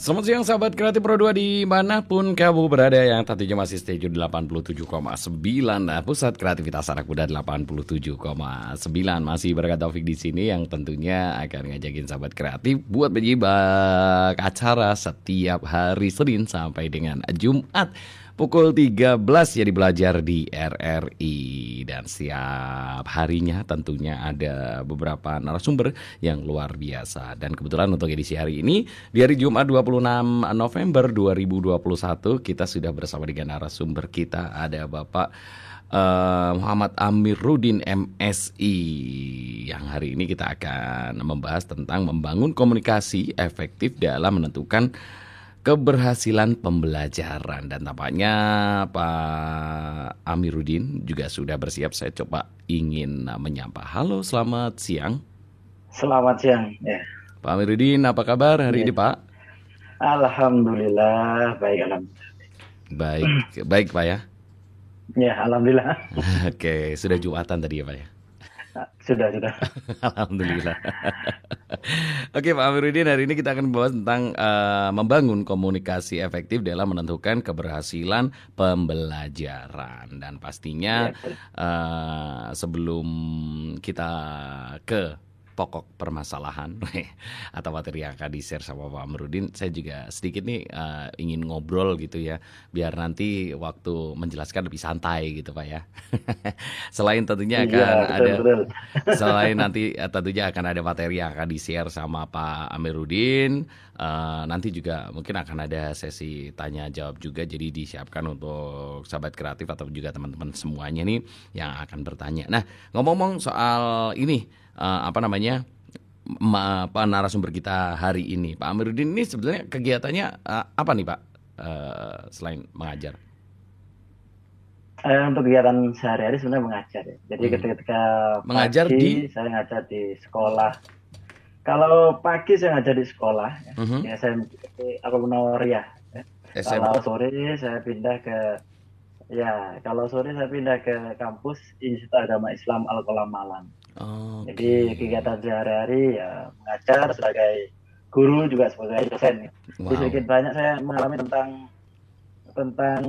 Selamat siang sahabat kreatif Pro 2 di mana pun kamu berada yang tentunya masih stay tune 87,9 Nah pusat kreativitas anak muda 87,9 Masih berkat Taufik di sini yang tentunya akan ngajakin sahabat kreatif buat menyimak acara setiap hari Senin sampai dengan Jumat pukul 13 jadi belajar di RRI dan setiap harinya tentunya ada beberapa narasumber yang luar biasa. Dan kebetulan untuk edisi hari ini di hari Jumat 26 November 2021 kita sudah bersama dengan narasumber kita. Ada Bapak uh, Muhammad Amiruddin MSI yang hari ini kita akan membahas tentang membangun komunikasi efektif dalam menentukan keberhasilan pembelajaran dan tampaknya Pak Amiruddin juga sudah bersiap. Saya coba ingin menyapa. Halo, selamat siang. Selamat siang. Ya. Pak Amiruddin, apa kabar hari ya. ini Pak? Alhamdulillah baik alhamdulillah. Baik, baik Pak ya. Ya, alhamdulillah. Oke, sudah Jumatan tadi ya Pak ya. Sudah, sudah. Alhamdulillah. Oke Pak Amiruddin, hari ini kita akan membahas tentang uh, membangun komunikasi efektif dalam menentukan keberhasilan pembelajaran. Dan pastinya uh, sebelum kita ke pokok permasalahan atau materi yang akan di-share sama Pak Amrudin, saya juga sedikit nih uh, ingin ngobrol gitu ya, biar nanti waktu menjelaskan lebih santai gitu Pak ya. selain tentunya iya, akan iya, ada, betul. selain nanti uh, tentunya akan ada materi yang akan di-share sama Pak Amiruddin, uh, nanti juga mungkin akan ada sesi tanya jawab juga, jadi disiapkan untuk sahabat kreatif atau juga teman-teman semuanya nih yang akan bertanya. Nah ngomong-ngomong soal ini uh, apa namanya ma, apa narasumber kita hari ini Pak Amiruddin ini sebenarnya kegiatannya uh, apa nih Pak uh, selain mengajar? Eh, untuk kegiatan sehari-hari sebenarnya mengajar ya. Jadi hmm. ketika mengajar pagi, di saya ngajar di sekolah. Kalau pagi saya ngajar di sekolah ya, uh -huh. ya saya apa ya. ya. Kalau sore saya pindah ke ya kalau sore saya pindah ke kampus Institut Agama Islam Al Kolam Malang. Oh, Jadi kegiatan sehari-hari ya mengajar sebagai guru juga sebagai dosen. Wow. Jadi sedikit banyak saya mengalami tentang tentang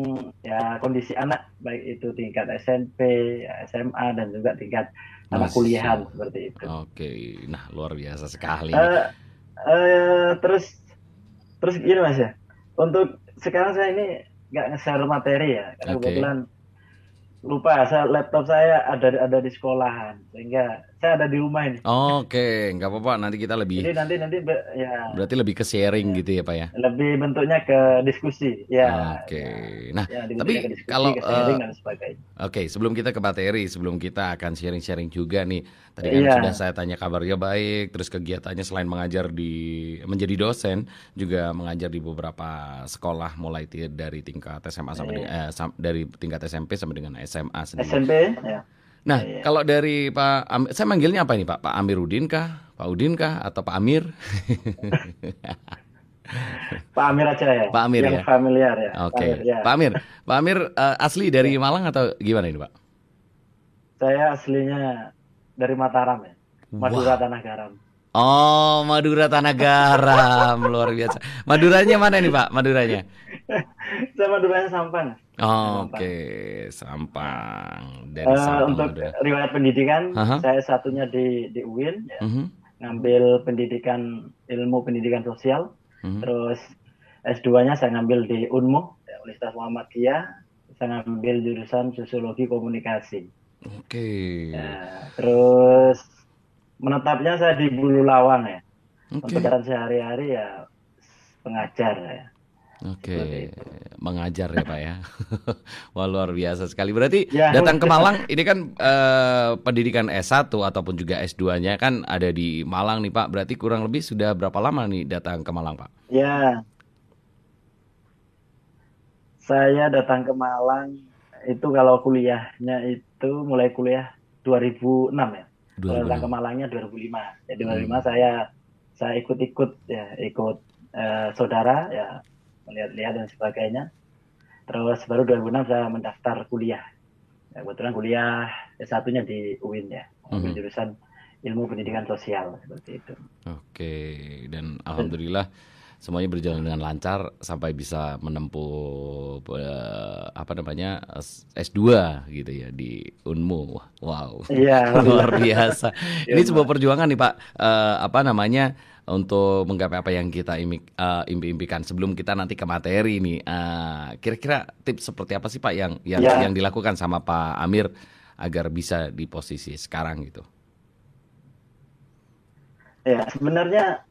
ya kondisi anak baik itu tingkat SMP, ya, SMA dan juga tingkat anak kuliahan seperti itu. Oke, nah luar biasa sekali. Uh, uh, terus terus gini mas ya, untuk sekarang saya ini nggak nge-share materi ya, karena okay. kebetulan lupa saya laptop saya ada ada di sekolahan sehingga saya ada di rumah ini. Oke, okay. nggak apa-apa. Nanti kita lebih. Jadi nanti nanti ya. Berarti lebih ke sharing ya. gitu ya pak ya? Lebih bentuknya ke diskusi, ya. Oke. Okay. Ya. Nah, ya, tapi diskusi, kalau uh, Oke, okay, sebelum kita ke materi, sebelum kita akan sharing-sharing juga nih. Tadi kan ya. sudah saya tanya kabarnya baik, terus kegiatannya selain mengajar di menjadi dosen, juga mengajar di beberapa sekolah mulai dari tingkat SMA sampai ya. eh, dari tingkat SMP sampai dengan SMA sendiri. SMP, ya. Nah, ya, kalau dari Pak Am saya manggilnya apa ini Pak? Pak Amiruddin kah? Pak Udin kah? Atau Pak Amir? Pak Amir aja ya. Pak Amir Yang ya. familiar ya. Oke. Okay. Ya. Pak Amir, Pak Amir uh, asli dari Malang atau gimana ini Pak? Saya aslinya dari Mataram ya. Madura wow. Tanah Garam. Oh, Madura Tanah Garam, luar biasa. Maduranya mana nih Pak? Maduranya? Saya Maduranya Sampang. Oh, Oke, okay. Sampang. Dari uh, Sampang untuk udah. riwayat pendidikan, uh -huh. saya satunya di di UIN, ya. uh mhm. -huh. ngambil pendidikan ilmu pendidikan sosial. Uh mhm. -huh. Terus S2-nya saya ngambil di Unmu, ya, Universitas Muhammadiyah. Saya ngambil jurusan sosiologi komunikasi. Oke. Okay. Ya, terus menetapnya saya di Bulu Lawang ya. Okay. Untuk sehari-hari ya pengajar ya. Oke, okay. mengajar ya Pak ya. Wah luar biasa sekali. Berarti ya, datang ke Malang ini kan eh, pendidikan S1 ataupun juga S2-nya kan ada di Malang nih Pak. Berarti kurang lebih sudah berapa lama nih datang ke Malang Pak? Ya, saya datang ke Malang itu kalau kuliahnya itu mulai kuliah 2006 ya. 2006. Kalau datang ke Malangnya 2005. Jadi 2005 hmm. saya saya ikut-ikut ya ikut eh, saudara ya melihat-lihat dan sebagainya. Terus baru 2006 saya mendaftar kuliah. Ya, kebetulan kuliah satunya di UIN ya, mm-hmm. jurusan ilmu pendidikan sosial seperti itu. Oke, dan alhamdulillah semuanya berjalan dengan lancar sampai bisa menempuh uh, apa namanya S2 gitu ya di Unmu. Wow. Iya. Luar biasa. Ini sebuah perjuangan nih Pak. Uh, apa namanya? untuk menggapai apa yang kita imik, uh, impi-impikan sebelum kita nanti ke materi nih uh, kira-kira tips seperti apa sih Pak yang yang ya. yang dilakukan sama Pak Amir agar bisa di posisi sekarang gitu ya sebenarnya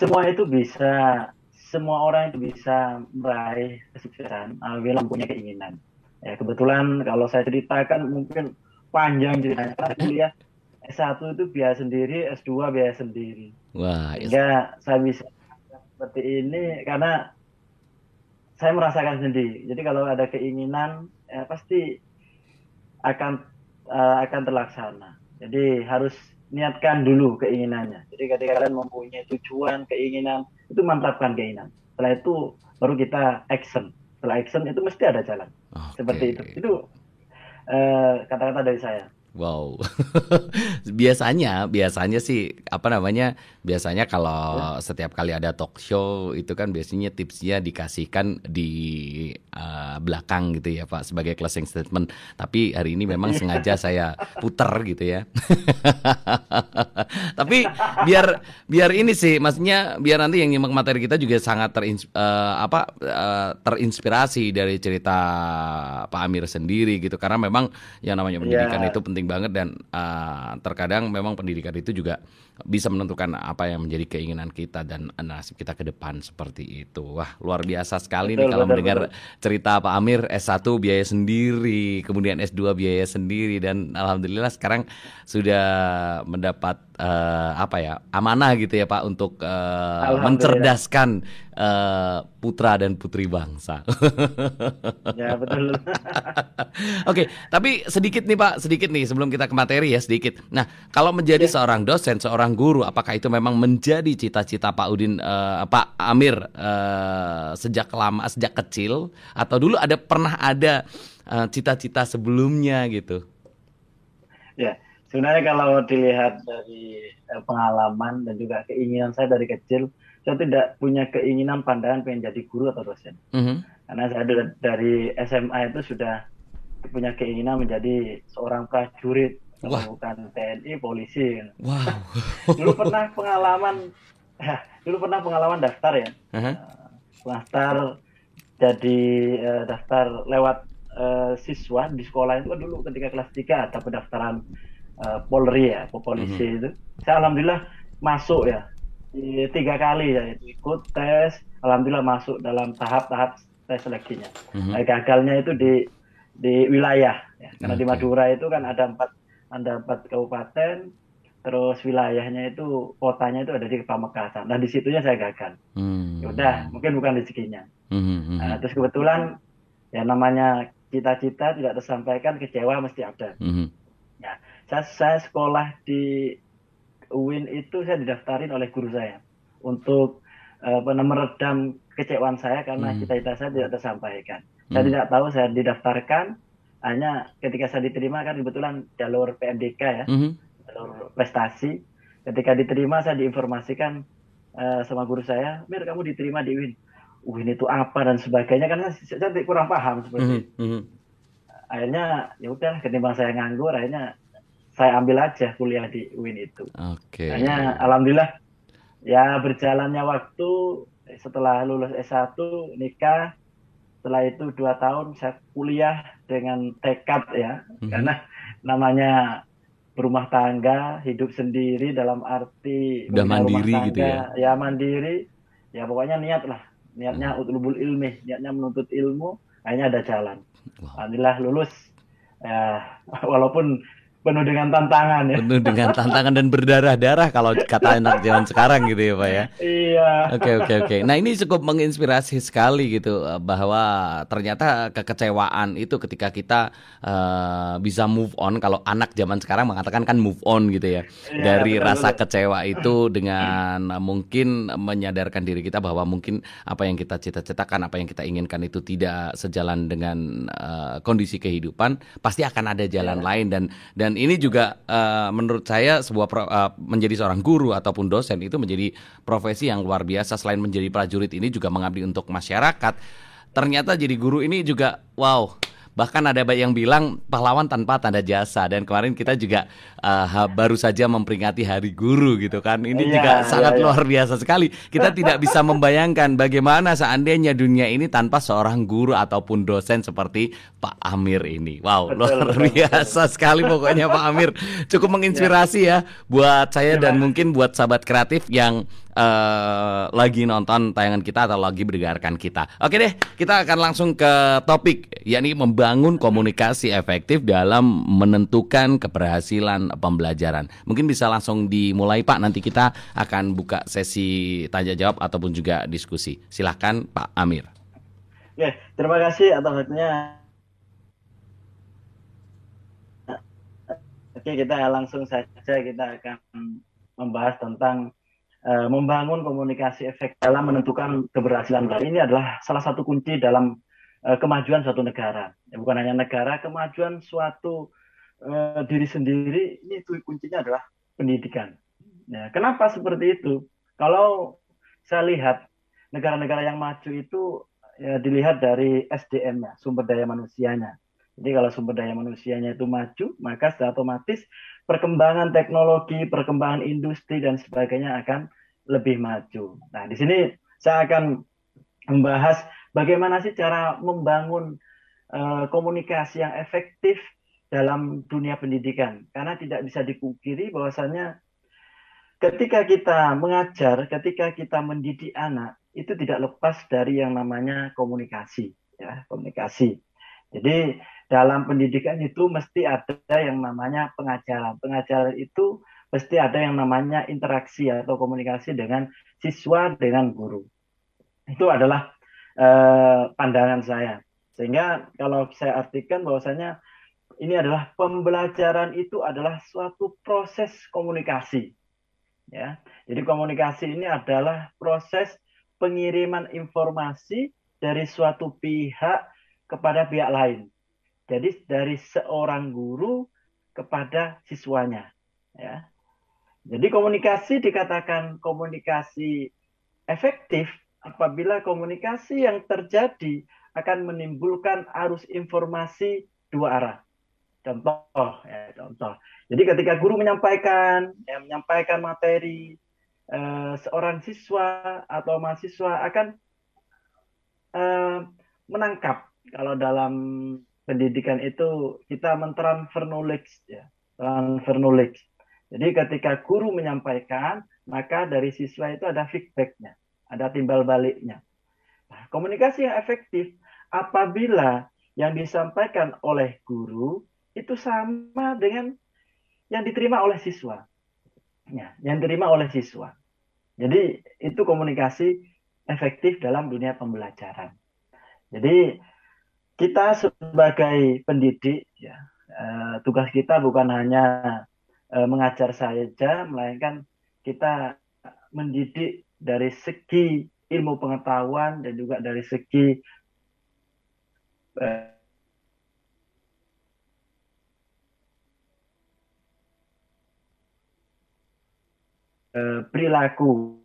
semua itu bisa semua orang itu bisa meraih kesuksesan apabila punya keinginan ya kebetulan kalau saya ceritakan mungkin panjang ceritanya kuliah S1 itu biaya sendiri, S2 biaya sendiri. Wah, sehingga saya bisa seperti ini karena saya merasakan sendiri. Jadi kalau ada keinginan ya pasti akan uh, akan terlaksana. Jadi harus niatkan dulu keinginannya. Jadi ketika kalian mempunyai tujuan, keinginan, itu mantapkan keinginan. Setelah itu baru kita action. Setelah action itu mesti ada jalan. Okay. Seperti itu. Itu eh, kata-kata uh, dari saya. Wow, biasanya biasanya sih apa namanya biasanya kalau ya. setiap kali ada talk show itu kan biasanya tipsnya dikasihkan di uh, belakang gitu ya Pak sebagai closing statement. Tapi hari ini memang sengaja saya puter gitu ya. Tapi biar biar ini sih, maksudnya biar nanti yang nyimak materi kita juga sangat terins, uh, apa uh, terinspirasi dari cerita Pak Amir sendiri gitu karena memang yang namanya pendidikan ya. itu penting penting banget dan uh, terkadang memang pendidikan itu juga bisa menentukan apa yang menjadi keinginan kita dan nasib kita ke depan seperti itu. Wah, luar biasa sekali betul, nih kalau betul, mendengar betul. cerita Pak Amir S1 biaya sendiri, kemudian S2 biaya sendiri dan alhamdulillah sekarang sudah mendapat uh, apa ya amanah gitu ya Pak untuk uh, mencerdaskan uh, putra dan putri bangsa. ya betul. Oke, tapi sedikit nih Pak, sedikit nih sebelum kita ke materi ya sedikit. Nah, kalau menjadi ya. seorang dosen, seorang guru, apakah itu memang menjadi cita-cita Pak Udin, uh, Pak Amir uh, sejak lama, sejak kecil, atau dulu ada pernah ada cita-cita uh, sebelumnya gitu? Ya sebenarnya kalau dilihat dari eh, pengalaman dan juga keinginan saya dari kecil, saya tidak punya keinginan pandangan pengen jadi guru atau dosen. Mm -hmm. Karena saya dari SMA itu sudah punya keinginan menjadi seorang prajurit, bukan TNI, polisi. Wow. dulu pernah pengalaman, ya, dulu pernah pengalaman daftar ya, uh -huh. daftar jadi uh, daftar lewat uh, siswa di sekolah itu kan dulu ketika kelas 3 ada pendaftaran uh, Polri ya, polisi mm -hmm. itu. Saya alhamdulillah masuk ya di, tiga kali ya itu ikut tes, alhamdulillah masuk dalam tahap-tahap tes seleksinya. Mm -hmm. gagalnya itu di di wilayah, ya. karena okay. di Madura itu kan ada empat ada empat kabupaten, terus wilayahnya itu kotanya itu ada di Pamekasan. Nah di situnya saya gagal. Mm -hmm. Udah, mungkin bukan rezekinya. Mm -hmm. nah, terus kebetulan ya namanya cita-cita tidak tersampaikan, kecewa mesti ada. Mm -hmm. Ya, saya, saya sekolah di UIN itu saya didaftarin oleh guru saya untuk uh, meredam kecewaan saya karena hmm. cita-cita saya tidak tersampaikan. Hmm. Saya tidak tahu saya didaftarkan hanya ketika saya diterima kan kebetulan jalur PMDK ya, hmm. jalur prestasi. Ketika diterima saya diinformasikan uh, sama guru saya, Mir kamu diterima di UIN. UIN itu apa dan sebagainya karena saya kurang paham seperti hmm. itu. Hmm. Akhirnya ya udah ketimbang saya nganggur akhirnya saya ambil aja kuliah di UIN itu. Oke. Okay. Hanya alhamdulillah ya berjalannya waktu setelah lulus S1 nikah setelah itu dua tahun saya kuliah dengan tekad ya mm-hmm. karena namanya berumah tangga hidup sendiri dalam arti udah mandiri tangga, gitu ya ya mandiri ya pokoknya niat lah niatnya mm. utlubul ilmi niatnya menuntut ilmu akhirnya ada jalan wow. alhamdulillah lulus ya walaupun penuh dengan tantangan ya. Penuh dengan tantangan dan berdarah-darah kalau kata anak zaman sekarang gitu ya Pak ya. Iya. Oke oke oke. Nah ini cukup menginspirasi sekali gitu eh, bahwa ternyata kekecewaan itu ketika kita uh, bisa move on kalau anak zaman sekarang mengatakan kan move on gitu ya. Iya, Dari betul, rasa betul. kecewa itu dengan mungkin menyadarkan diri kita bahwa mungkin apa yang kita cita-citakan, apa yang kita inginkan itu tidak sejalan dengan uh, kondisi kehidupan, pasti akan ada jalan yeah. lain dan dan dan ini juga uh, menurut saya sebuah pro, uh, menjadi seorang guru ataupun dosen itu menjadi profesi yang luar biasa selain menjadi prajurit ini juga mengabdi untuk masyarakat. Ternyata jadi guru ini juga wow Bahkan ada yang bilang pahlawan tanpa tanda jasa dan kemarin kita juga uh, baru saja memperingati Hari Guru gitu kan. Ini iya, juga iya, sangat iya. luar biasa sekali. Kita tidak bisa membayangkan bagaimana seandainya dunia ini tanpa seorang guru ataupun dosen seperti Pak Amir ini. Wow, betul, luar betul, biasa betul. sekali pokoknya Pak Amir. Cukup menginspirasi ya buat saya dan mungkin buat sahabat kreatif yang uh, lagi nonton tayangan kita atau lagi mendengarkan kita. Oke deh, kita akan langsung ke topik yakni membangun komunikasi efektif dalam menentukan keberhasilan pembelajaran. Mungkin bisa langsung dimulai Pak, nanti kita akan buka sesi tanya jawab ataupun juga diskusi. Silahkan Pak Amir. Oke, terima kasih atas waktunya. Oke, kita langsung saja kita akan membahas tentang uh, membangun komunikasi efek dalam menentukan keberhasilan ini adalah salah satu kunci dalam uh, kemajuan suatu negara. Ya, bukan hanya negara, kemajuan suatu uh, diri sendiri ini itu kuncinya adalah pendidikan. Ya, kenapa seperti itu? Kalau saya lihat negara-negara yang maju itu ya, dilihat dari SDM-nya, sumber daya manusianya. Jadi kalau sumber daya manusianya itu maju, maka secara otomatis perkembangan teknologi, perkembangan industri dan sebagainya akan lebih maju. Nah, di sini saya akan membahas bagaimana sih cara membangun uh, komunikasi yang efektif dalam dunia pendidikan. Karena tidak bisa dipungkiri bahwasanya ketika kita mengajar, ketika kita mendidik anak, itu tidak lepas dari yang namanya komunikasi, ya, komunikasi. Jadi dalam pendidikan itu mesti ada yang namanya pengajaran. Pengajaran itu mesti ada yang namanya interaksi atau komunikasi dengan siswa dengan guru. Itu adalah eh, pandangan saya. Sehingga kalau saya artikan bahwasanya ini adalah pembelajaran itu adalah suatu proses komunikasi. Ya. Jadi komunikasi ini adalah proses pengiriman informasi dari suatu pihak kepada pihak lain. Jadi dari seorang guru kepada siswanya, ya. Jadi komunikasi dikatakan komunikasi efektif apabila komunikasi yang terjadi akan menimbulkan arus informasi dua arah. Contoh, ya, contoh. Jadi ketika guru menyampaikan, ya, menyampaikan materi, eh, seorang siswa atau mahasiswa akan eh, menangkap kalau dalam pendidikan itu kita mentransfer knowledge ya, transfer knowledge. Jadi ketika guru menyampaikan, maka dari siswa itu ada feedbacknya, ada timbal baliknya. Nah, komunikasi yang efektif apabila yang disampaikan oleh guru itu sama dengan yang diterima oleh siswa. Ya, yang diterima oleh siswa. Jadi itu komunikasi efektif dalam dunia pembelajaran. Jadi kita sebagai pendidik ya uh, tugas kita bukan hanya uh, mengajar saja melainkan kita mendidik dari segi ilmu pengetahuan dan juga dari segi uh, perilaku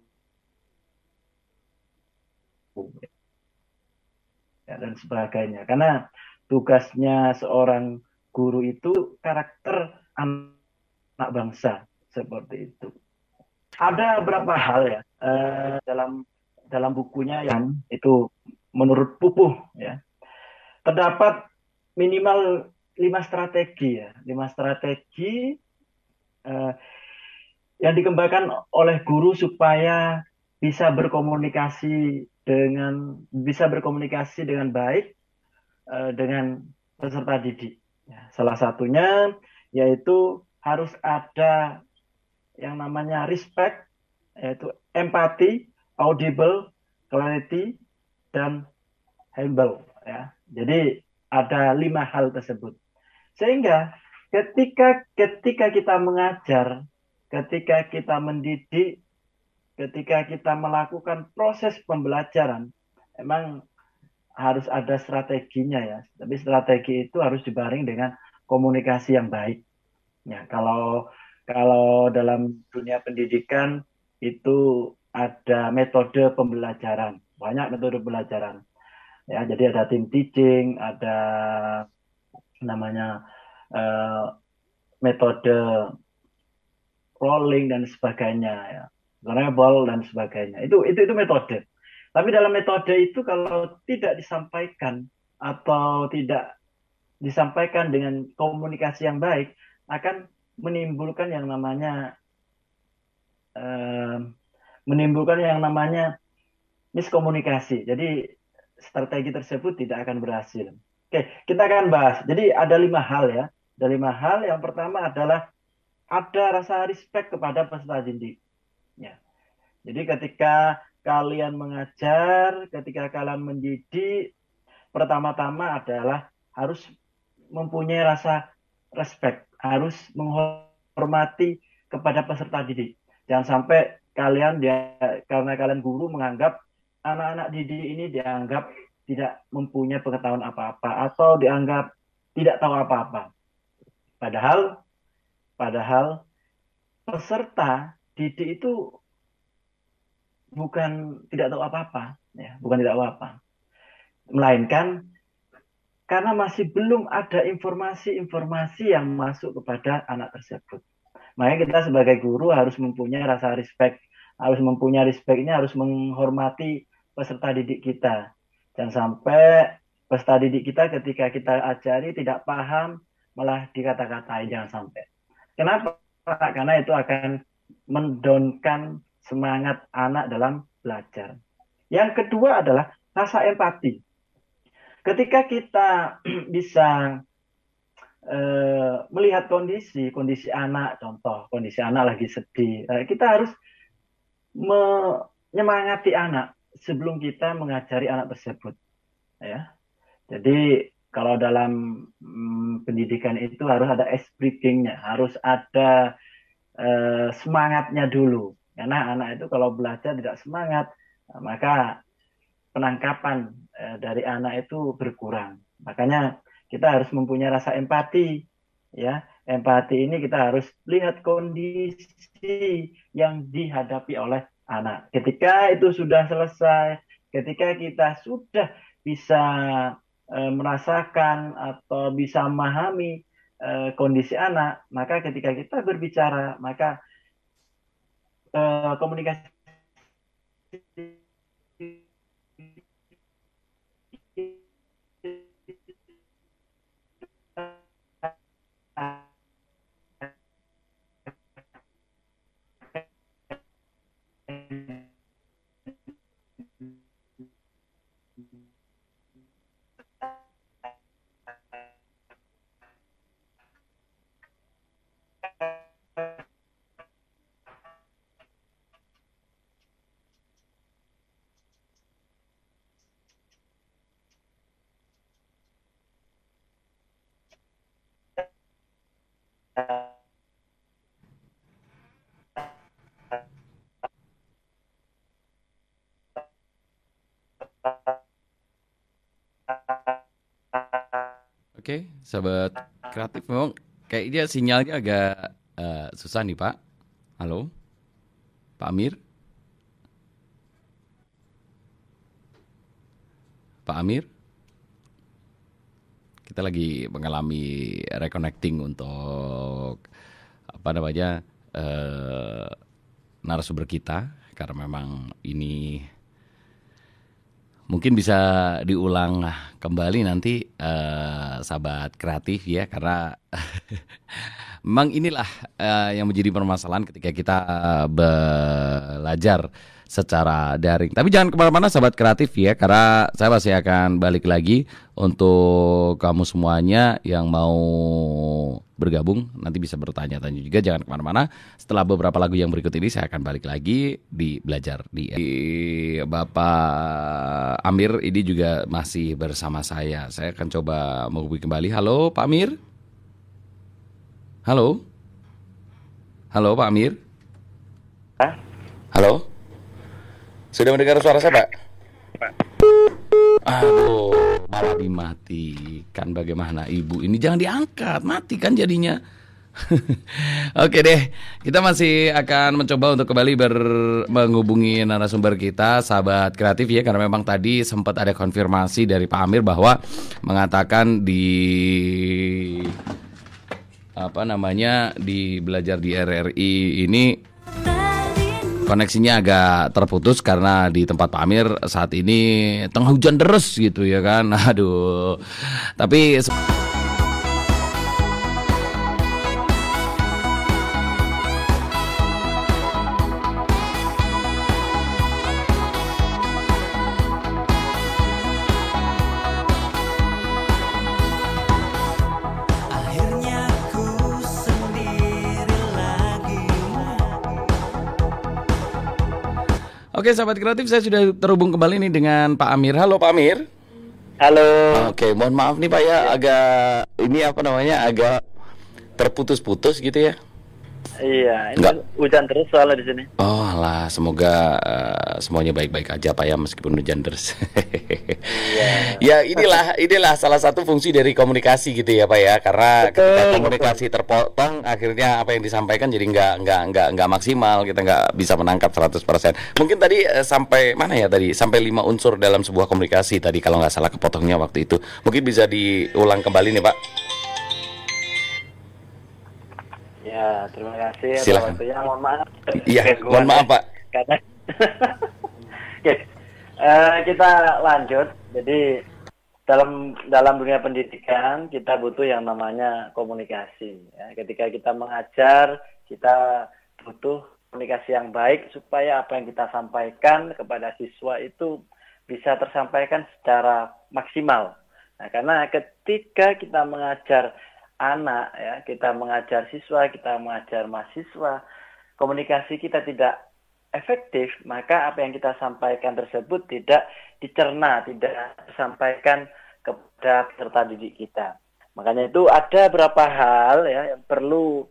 ya, dan sebagainya. Karena tugasnya seorang guru itu karakter anak bangsa seperti itu. Ada beberapa hal ya eh, dalam dalam bukunya yang itu menurut Pupuh ya terdapat minimal lima strategi ya lima strategi eh, yang dikembangkan oleh guru supaya bisa berkomunikasi dengan bisa berkomunikasi dengan baik uh, dengan peserta didik. Ya, salah satunya yaitu harus ada yang namanya respect, yaitu empati, audible, clarity, dan humble. Ya. Jadi ada lima hal tersebut. Sehingga ketika ketika kita mengajar, ketika kita mendidik, ketika kita melakukan proses pembelajaran, emang harus ada strateginya ya. Tapi strategi itu harus dibaring dengan komunikasi yang baik. Ya, kalau kalau dalam dunia pendidikan itu ada metode pembelajaran, banyak metode pembelajaran. Ya, jadi ada tim teaching, ada namanya uh, metode rolling dan sebagainya ya. Rebel dan sebagainya. Itu itu itu metode. Tapi dalam metode itu kalau tidak disampaikan atau tidak disampaikan dengan komunikasi yang baik akan menimbulkan yang namanya uh, menimbulkan yang namanya miskomunikasi. Jadi strategi tersebut tidak akan berhasil. Oke, kita akan bahas. Jadi ada lima hal ya. Ada lima hal. Yang pertama adalah ada rasa respect kepada peserta didik. Jadi ketika kalian mengajar, ketika kalian mendidik, pertama-tama adalah harus mempunyai rasa respect, harus menghormati kepada peserta didik. Jangan sampai kalian dia karena kalian guru menganggap anak-anak didik ini dianggap tidak mempunyai pengetahuan apa-apa atau dianggap tidak tahu apa-apa. Padahal padahal peserta didik itu bukan tidak tahu apa-apa, ya, bukan tidak tahu apa. Melainkan karena masih belum ada informasi-informasi yang masuk kepada anak tersebut. Makanya kita sebagai guru harus mempunyai rasa respect, harus mempunyai respectnya, harus menghormati peserta didik kita. Jangan sampai peserta didik kita ketika kita ajari tidak paham malah dikata-katai jangan sampai. Kenapa? Karena itu akan mendonkan semangat anak dalam belajar. Yang kedua adalah rasa empati. Ketika kita bisa uh, melihat kondisi kondisi anak, contoh kondisi anak lagi sedih, uh, kita harus menyemangati anak sebelum kita mengajari anak tersebut ya jadi kalau dalam hmm, pendidikan itu harus ada breathingnya harus ada uh, semangatnya dulu karena anak itu kalau belajar tidak semangat maka penangkapan uh, dari anak itu berkurang makanya kita harus mempunyai rasa empati ya empati ini kita harus lihat kondisi yang dihadapi oleh anak. Ketika itu sudah selesai, ketika kita sudah bisa e, merasakan atau bisa memahami e, kondisi anak, maka ketika kita berbicara, maka e, komunikasi Oke, sahabat kreatif memang kayaknya sinyalnya agak uh, susah nih Pak. Halo, Pak Amir. Pak Amir. Kita lagi mengalami reconnecting untuk apa namanya uh, narasumber kita karena memang ini mungkin bisa diulang kembali nanti uh, sahabat kreatif ya karena memang inilah uh, yang menjadi permasalahan ketika kita uh, belajar secara daring. Tapi jangan ke mana-mana sahabat kreatif ya, karena saya masih akan balik lagi untuk kamu semuanya yang mau bergabung. Nanti bisa bertanya-tanya juga jangan ke mana-mana. Setelah beberapa lagu yang berikut ini saya akan balik lagi di belajar di, di Bapak Amir ini juga masih bersama saya. Saya akan coba menghubungi kembali. Halo Pak Amir? Halo? Halo Pak Amir? Hah? halo sudah mendengar suara saya, Pak? Aduh, malah dimatikan bagaimana ibu ini jangan diangkat, mati kan jadinya. Oke deh, kita masih akan mencoba untuk kembali ber menghubungi narasumber kita, sahabat kreatif ya, karena memang tadi sempat ada konfirmasi dari Pak Amir bahwa mengatakan di apa namanya di belajar di RRI ini koneksinya agak terputus karena di tempat Pak Amir saat ini tengah hujan deras gitu ya kan. Aduh. Tapi Oke sahabat kreatif saya sudah terhubung kembali nih dengan Pak Amir. Halo Pak Amir. Halo. Oke, mohon maaf nih Pak ya, agak ini apa namanya agak terputus-putus gitu ya. Iya, ini Enggak. hujan terus soalnya di sini. Oh lah, semoga uh, semuanya baik-baik aja Pak ya meskipun hujan terus. iya. ya inilah inilah salah satu fungsi dari komunikasi gitu ya Pak ya, karena betul, ketika komunikasi betul. terpotong akhirnya apa yang disampaikan jadi nggak nggak nggak nggak maksimal, kita nggak bisa menangkap 100%. Mungkin tadi uh, sampai mana ya tadi? Sampai lima unsur dalam sebuah komunikasi tadi kalau nggak salah kepotongnya waktu itu. Mungkin bisa diulang kembali nih Pak. Ya, terima kasih Silakan. waktunya. Mohon maaf. Iya, mohon maaf Pak. Karena Oke, uh, kita lanjut. Jadi dalam dalam dunia pendidikan kita butuh yang namanya komunikasi. Ya. Ketika kita mengajar, kita butuh komunikasi yang baik supaya apa yang kita sampaikan kepada siswa itu bisa tersampaikan secara maksimal. Nah, karena ketika kita mengajar anak ya. Kita mengajar siswa kita mengajar mahasiswa. Komunikasi kita tidak efektif maka apa yang kita sampaikan tersebut tidak dicerna tidak disampaikan kepada peserta didik kita. Makanya itu ada beberapa hal ya yang perlu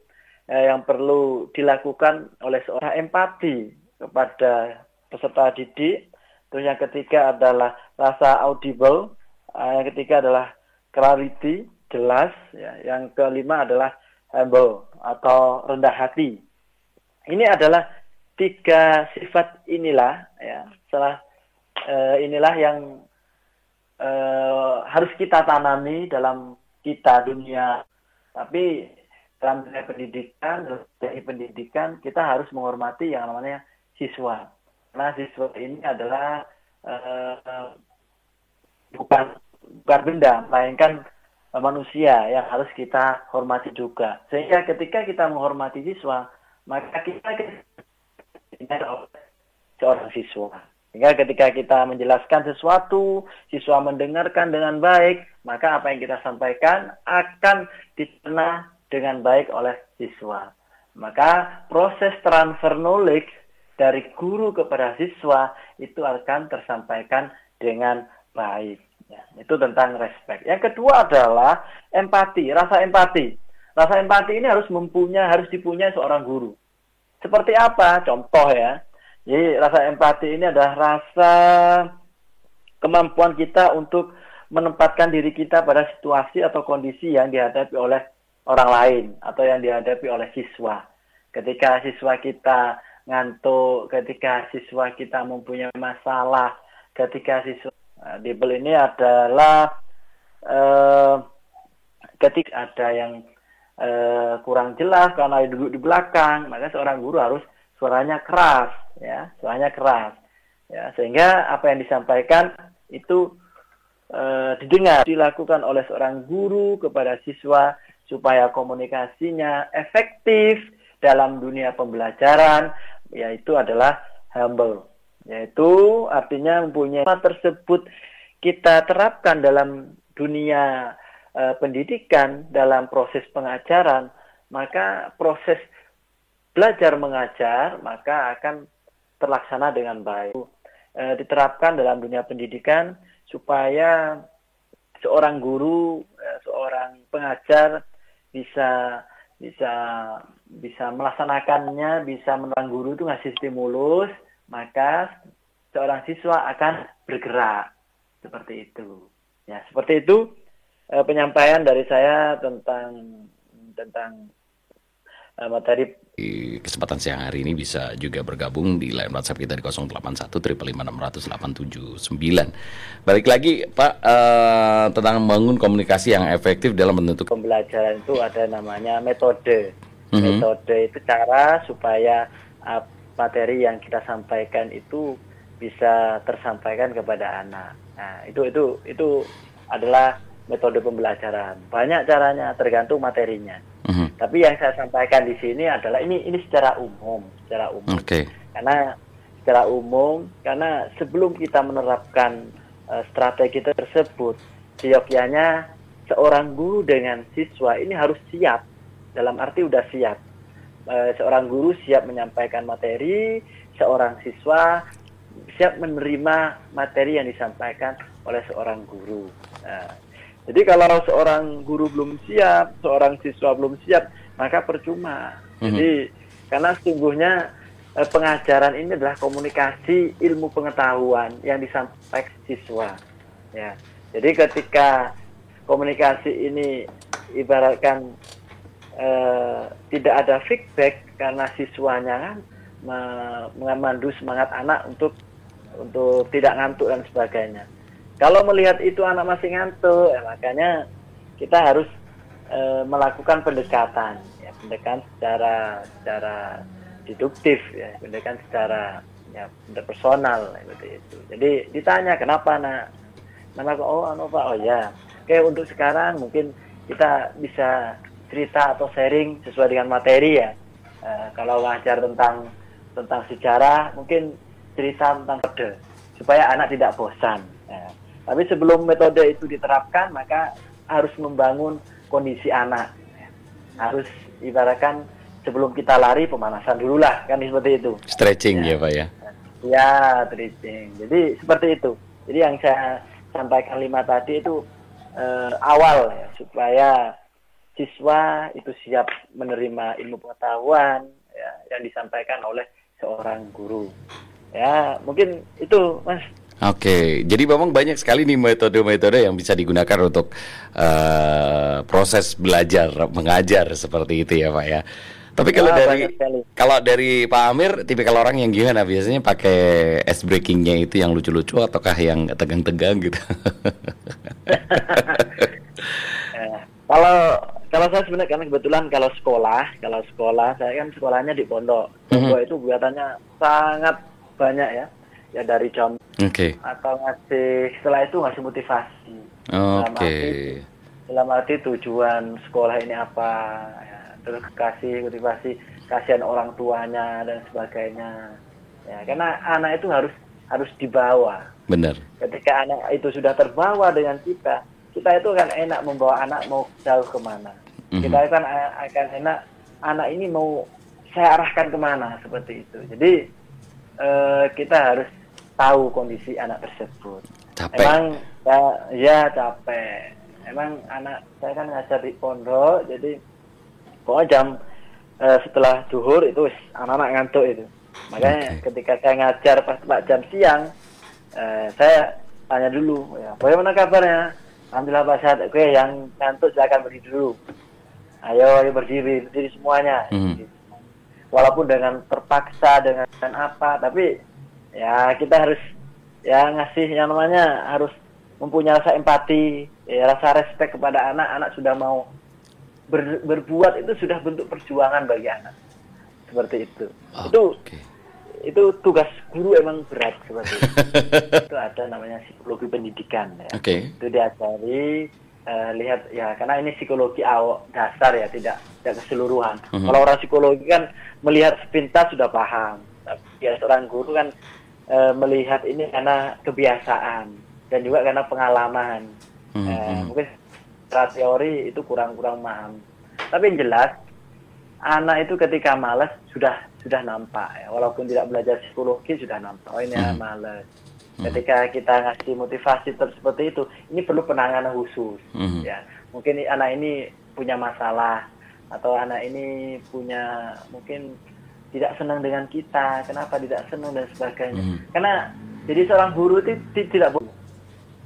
eh, yang perlu dilakukan oleh seorang empati kepada peserta didik. Terus yang ketiga adalah rasa audible eh, yang ketiga adalah clarity jelas. Ya. Yang kelima adalah humble atau rendah hati. Ini adalah tiga sifat inilah ya. Setelah uh, inilah yang uh, harus kita tanami dalam kita dunia. Tapi dalam dunia pendidikan, dari pendidikan kita harus menghormati yang namanya siswa. Karena siswa ini adalah uh, bukan bukan benda, melainkan manusia yang harus kita hormati juga. Sehingga ketika kita menghormati siswa, maka kita seorang siswa. Sehingga ketika kita menjelaskan sesuatu, siswa mendengarkan dengan baik, maka apa yang kita sampaikan akan dicerna dengan baik oleh siswa. Maka proses transfer knowledge dari guru kepada siswa itu akan tersampaikan dengan baik. Ya, itu tentang respect. Yang kedua adalah empati, rasa empati. Rasa empati ini harus mempunyai, harus dipunyai seorang guru. Seperti apa? Contoh ya. Jadi rasa empati ini adalah rasa kemampuan kita untuk menempatkan diri kita pada situasi atau kondisi yang dihadapi oleh orang lain atau yang dihadapi oleh siswa. Ketika siswa kita ngantuk, ketika siswa kita mempunyai masalah, ketika siswa Nah, Bible ini adalah uh, ketika ada yang uh, kurang jelas karena duduk di belakang, maka seorang guru harus suaranya keras, ya, suaranya keras, ya, sehingga apa yang disampaikan itu uh, didengar, dilakukan oleh seorang guru kepada siswa supaya komunikasinya efektif dalam dunia pembelajaran, yaitu adalah humble yaitu artinya mempunyai tersebut kita terapkan dalam dunia e, pendidikan dalam proses pengajaran maka proses belajar mengajar maka akan terlaksana dengan baik. E, diterapkan dalam dunia pendidikan supaya seorang guru e, seorang pengajar bisa bisa bisa melaksanakannya bisa menerang guru itu ngasih stimulus maka seorang siswa akan bergerak seperti itu. Ya, seperti itu e, penyampaian dari saya tentang tentang uh, materi di kesempatan siang hari ini bisa juga bergabung di line WhatsApp kita di 081 879. Balik lagi Pak uh, tentang membangun komunikasi yang efektif dalam bentuk pembelajaran itu ada namanya metode. Mm -hmm. Metode itu cara supaya uh, materi yang kita sampaikan itu bisa tersampaikan kepada anak. Nah, itu itu itu adalah metode pembelajaran. Banyak caranya tergantung materinya. Mm-hmm. Tapi yang saya sampaikan di sini adalah ini ini secara umum, secara umum. Okay. Karena secara umum, karena sebelum kita menerapkan uh, strategi tersebut, seyogyanya seorang guru dengan siswa ini harus siap. Dalam arti udah siap. Uh, seorang guru siap menyampaikan materi, seorang siswa siap menerima materi yang disampaikan oleh seorang guru. Uh, jadi kalau seorang guru belum siap, seorang siswa belum siap, maka percuma. Mm-hmm. Jadi karena sesungguhnya eh, pengajaran ini adalah komunikasi ilmu pengetahuan yang disampaikan siswa. Ya. Jadi ketika komunikasi ini ibaratkan eh, tidak ada feedback karena siswanya kan memandu semangat anak untuk untuk tidak ngantuk dan sebagainya. Kalau melihat itu anak masih ngantuk, ya makanya kita harus e, melakukan pendekatan, ya, pendekatan secara secara deduktif, ya, pendekatan secara ya personal seperti itu. Jadi ditanya kenapa nak, nama oh anu pak, oh ya, oke untuk sekarang mungkin kita bisa cerita atau sharing sesuai dengan materi ya. E, kalau ngajar tentang tentang sejarah, mungkin cerita tentang kode supaya anak tidak bosan. Ya tapi sebelum metode itu diterapkan, maka harus membangun kondisi anak. Harus ibaratkan sebelum kita lari pemanasan dulu lah, kan seperti itu. Stretching ya, ya Pak ya? Ya, stretching. Jadi seperti itu. Jadi yang saya sampaikan lima tadi itu eh, awal ya, supaya siswa itu siap menerima ilmu pengetahuan ya, yang disampaikan oleh seorang guru. Ya, mungkin itu Mas Oke, jadi memang banyak sekali nih metode-metode yang bisa digunakan untuk uh, proses belajar mengajar seperti itu ya Pak ya. Tapi kalau ya, dari kalau dari Pak Amir, tipikal orang yang gimana? Biasanya pakai ice breakingnya itu yang lucu-lucu ataukah yang tegang-tegang gitu? Eh, kalau kalau saya sebenarnya karena kebetulan kalau sekolah, kalau sekolah saya kan sekolahnya di pondok. Pondok mm -hmm. itu kegiatannya sangat banyak ya ya dari jam okay. atau ngasih setelah itu ngasih motivasi oke okay. dalam, arti tujuan sekolah ini apa ya, terus kasih motivasi kasihan orang tuanya dan sebagainya ya karena anak itu harus harus dibawa benar ketika anak itu sudah terbawa dengan kita kita itu akan enak membawa anak mau jauh ke mana mm -hmm. kita akan akan enak anak ini mau saya arahkan ke mana seperti itu jadi uh, kita harus tahu kondisi anak tersebut. Capek. Emang ya, ya capek. Emang anak saya kan ngajar di pondok, jadi pokoknya jam uh, setelah duhur itu anak-anak ngantuk itu. Makanya okay. ketika saya ngajar pas pak jam siang, saya tanya dulu, ya bagaimana kabarnya? Alhamdulillah Pak Syed, oke yang ngantuk silakan berdiri dulu. Ayo, ayo berdiri, berdiri semuanya. Hmm. Walaupun dengan terpaksa, dengan apa, tapi ya kita harus ya ngasih yang namanya harus mempunyai rasa empati, ya, rasa respect kepada anak. Anak sudah mau ber, berbuat itu sudah bentuk perjuangan bagi anak. Seperti itu. Oh, itu okay. itu tugas guru emang berat seperti itu. itu ada namanya psikologi pendidikan ya. Okay. Itu diajari uh, lihat ya karena ini psikologi awal dasar ya tidak tidak keseluruhan. Uh mhm. -huh. Kalau orang psikologi kan melihat sepintas sudah paham. Tapi ya seorang guru kan e, melihat ini karena kebiasaan dan juga karena pengalaman. Hmm, e, Mungkin secara teori itu kurang-kurang paham. Tapi yang jelas anak itu ketika malas sudah sudah nampak ya walaupun tidak belajar psikologi sudah nampak oh ini hmm. malas hmm. ketika kita ngasih motivasi seperti itu ini perlu penanganan khusus hmm. ya mungkin anak ini punya masalah atau anak ini punya mungkin tidak senang dengan kita, kenapa tidak senang dan sebagainya. Hmm. Karena jadi seorang guru itu tidak boleh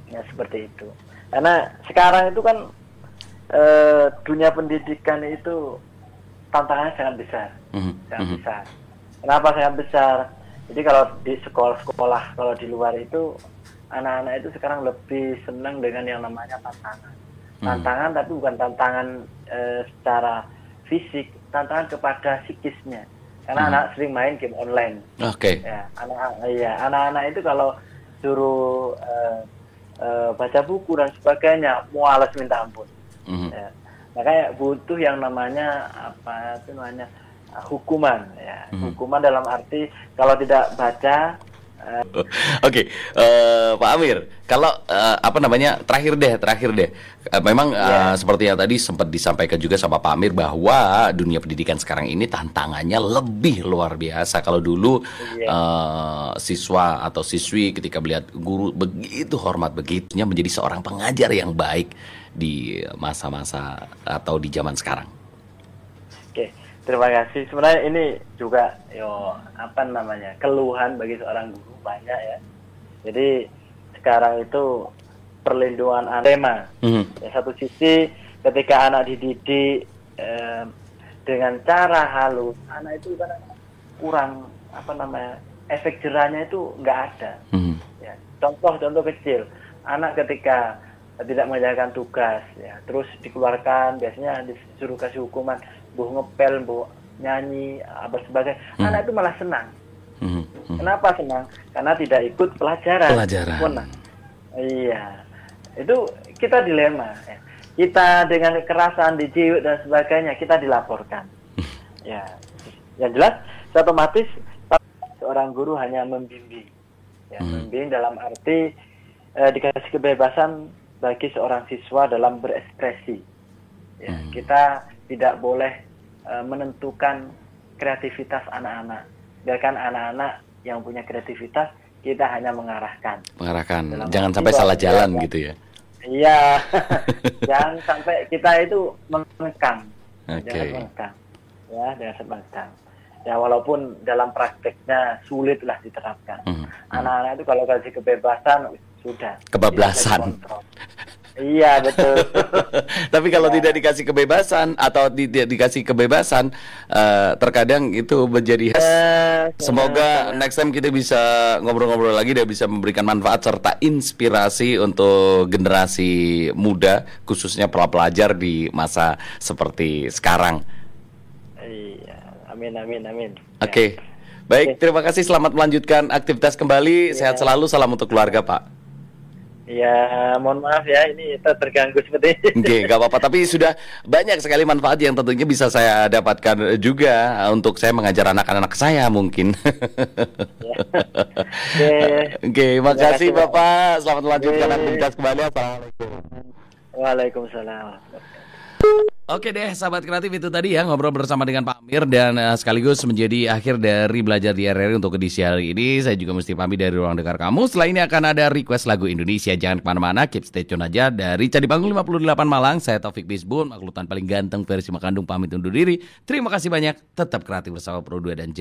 ya seperti itu. Karena sekarang itu kan e, dunia pendidikan itu tantangannya sangat besar, mm-hmm. sangat mm-hmm. besar. Kenapa sangat besar? Jadi kalau di sekolah-sekolah kalau di luar itu anak-anak itu sekarang lebih senang dengan yang namanya tantangan. Hmm. Tantangan tapi bukan tantangan e, secara fisik, tantangan kepada psikisnya. Karena hmm. anak sering main game online. Oke. Okay. Ya, anak iya, anak-anak itu kalau suruh e, e, baca buku dan sebagainya, mualas minta ampun. Hmm. Ya. Makanya butuh yang namanya apa itu namanya hukuman ya. Hmm. Hukuman dalam arti kalau tidak baca Oke, okay. uh, eh, Pak Amir, kalau uh, apa namanya terakhir deh, terakhir deh, uh, memang yeah. uh, seperti yang tadi sempat disampaikan juga sama Pak Amir bahwa dunia pendidikan sekarang ini tantangannya lebih luar biasa. Kalau dulu yeah. Iya. uh, siswa atau siswi ketika melihat guru begitu hormat begitunya menjadi seorang pengajar yang baik di masa-masa atau di zaman sekarang. Terima kasih. Sebenarnya ini juga yo apa namanya keluhan bagi seorang guru banyak ya. Jadi sekarang itu perlindungan anak mm-hmm. Ya, satu sisi ketika anak dididik eh, dengan cara halus, anak itu kan kurang apa namanya efek jerahnya itu nggak ada. Mm-hmm. Ya, contoh contoh kecil, anak ketika tidak menjalankan tugas ya terus dikeluarkan biasanya disuruh kasih hukuman bu ngepel bu nyanyi apa sebagainya hmm. anak itu malah senang hmm. Hmm. kenapa senang karena tidak ikut pelajaran pelajaran nah, iya itu kita dilema ya. kita dengan kekerasan dijiwik dan sebagainya kita dilaporkan ya yang jelas otomatis seorang guru hanya membimbing ya hmm. membimbing dalam arti eh, dikasih kebebasan bagi seorang siswa dalam berekspresi. Ya, hmm. Kita tidak boleh uh, menentukan kreativitas anak-anak. Biarkan anak-anak yang punya kreativitas, kita hanya mengarahkan. Mengarahkan, dalam jangan sampai salah jalan ya, gitu ya. Iya, jangan sampai kita itu mengekang, okay. jangan mengekang, ya, jangan mengekang. Ya walaupun dalam prakteknya sulitlah diterapkan. Hmm, hmm. Anak-anak itu kalau kasih kebebasan sudah kebablasan Iya betul. Tapi kalau ya. tidak dikasih kebebasan atau tidak dikasih kebebasan, uh, terkadang itu menjadi khas. Uh, Semoga uh, next time kita bisa ngobrol-ngobrol lagi dan bisa memberikan manfaat serta inspirasi untuk generasi muda, khususnya para pelajar di masa seperti sekarang. Iya, amin amin amin. Oke. Okay. Ya. Baik, terima kasih. Selamat melanjutkan aktivitas kembali. Ya. Sehat selalu. Salam untuk keluarga, Pak. Ya, mohon maaf ya, ini kita terganggu seperti ini. Oke, nggak apa-apa. Tapi sudah banyak sekali manfaat yang tentunya bisa saya dapatkan juga untuk saya mengajar anak-anak saya mungkin. Oke, okay, makasih Bapak. Selamat melanjutkan aktivitas kembali. Assalamualaikum. Waalaikumsalam. Oke deh, sahabat kreatif itu tadi ya ngobrol bersama dengan Pak Amir dan uh, sekaligus menjadi akhir dari belajar di RRI untuk edisi hari ini. Saya juga mesti pamit dari ruang dengar kamu. Setelah ini akan ada request lagu Indonesia. Jangan ke mana-mana, keep stay tune aja dari Candi Panggung 58 Malang. Saya Taufik Bisbun, maklutan paling ganteng versi Makandung pamit undur diri. Terima kasih banyak, tetap kreatif bersama Pro 2 dan J.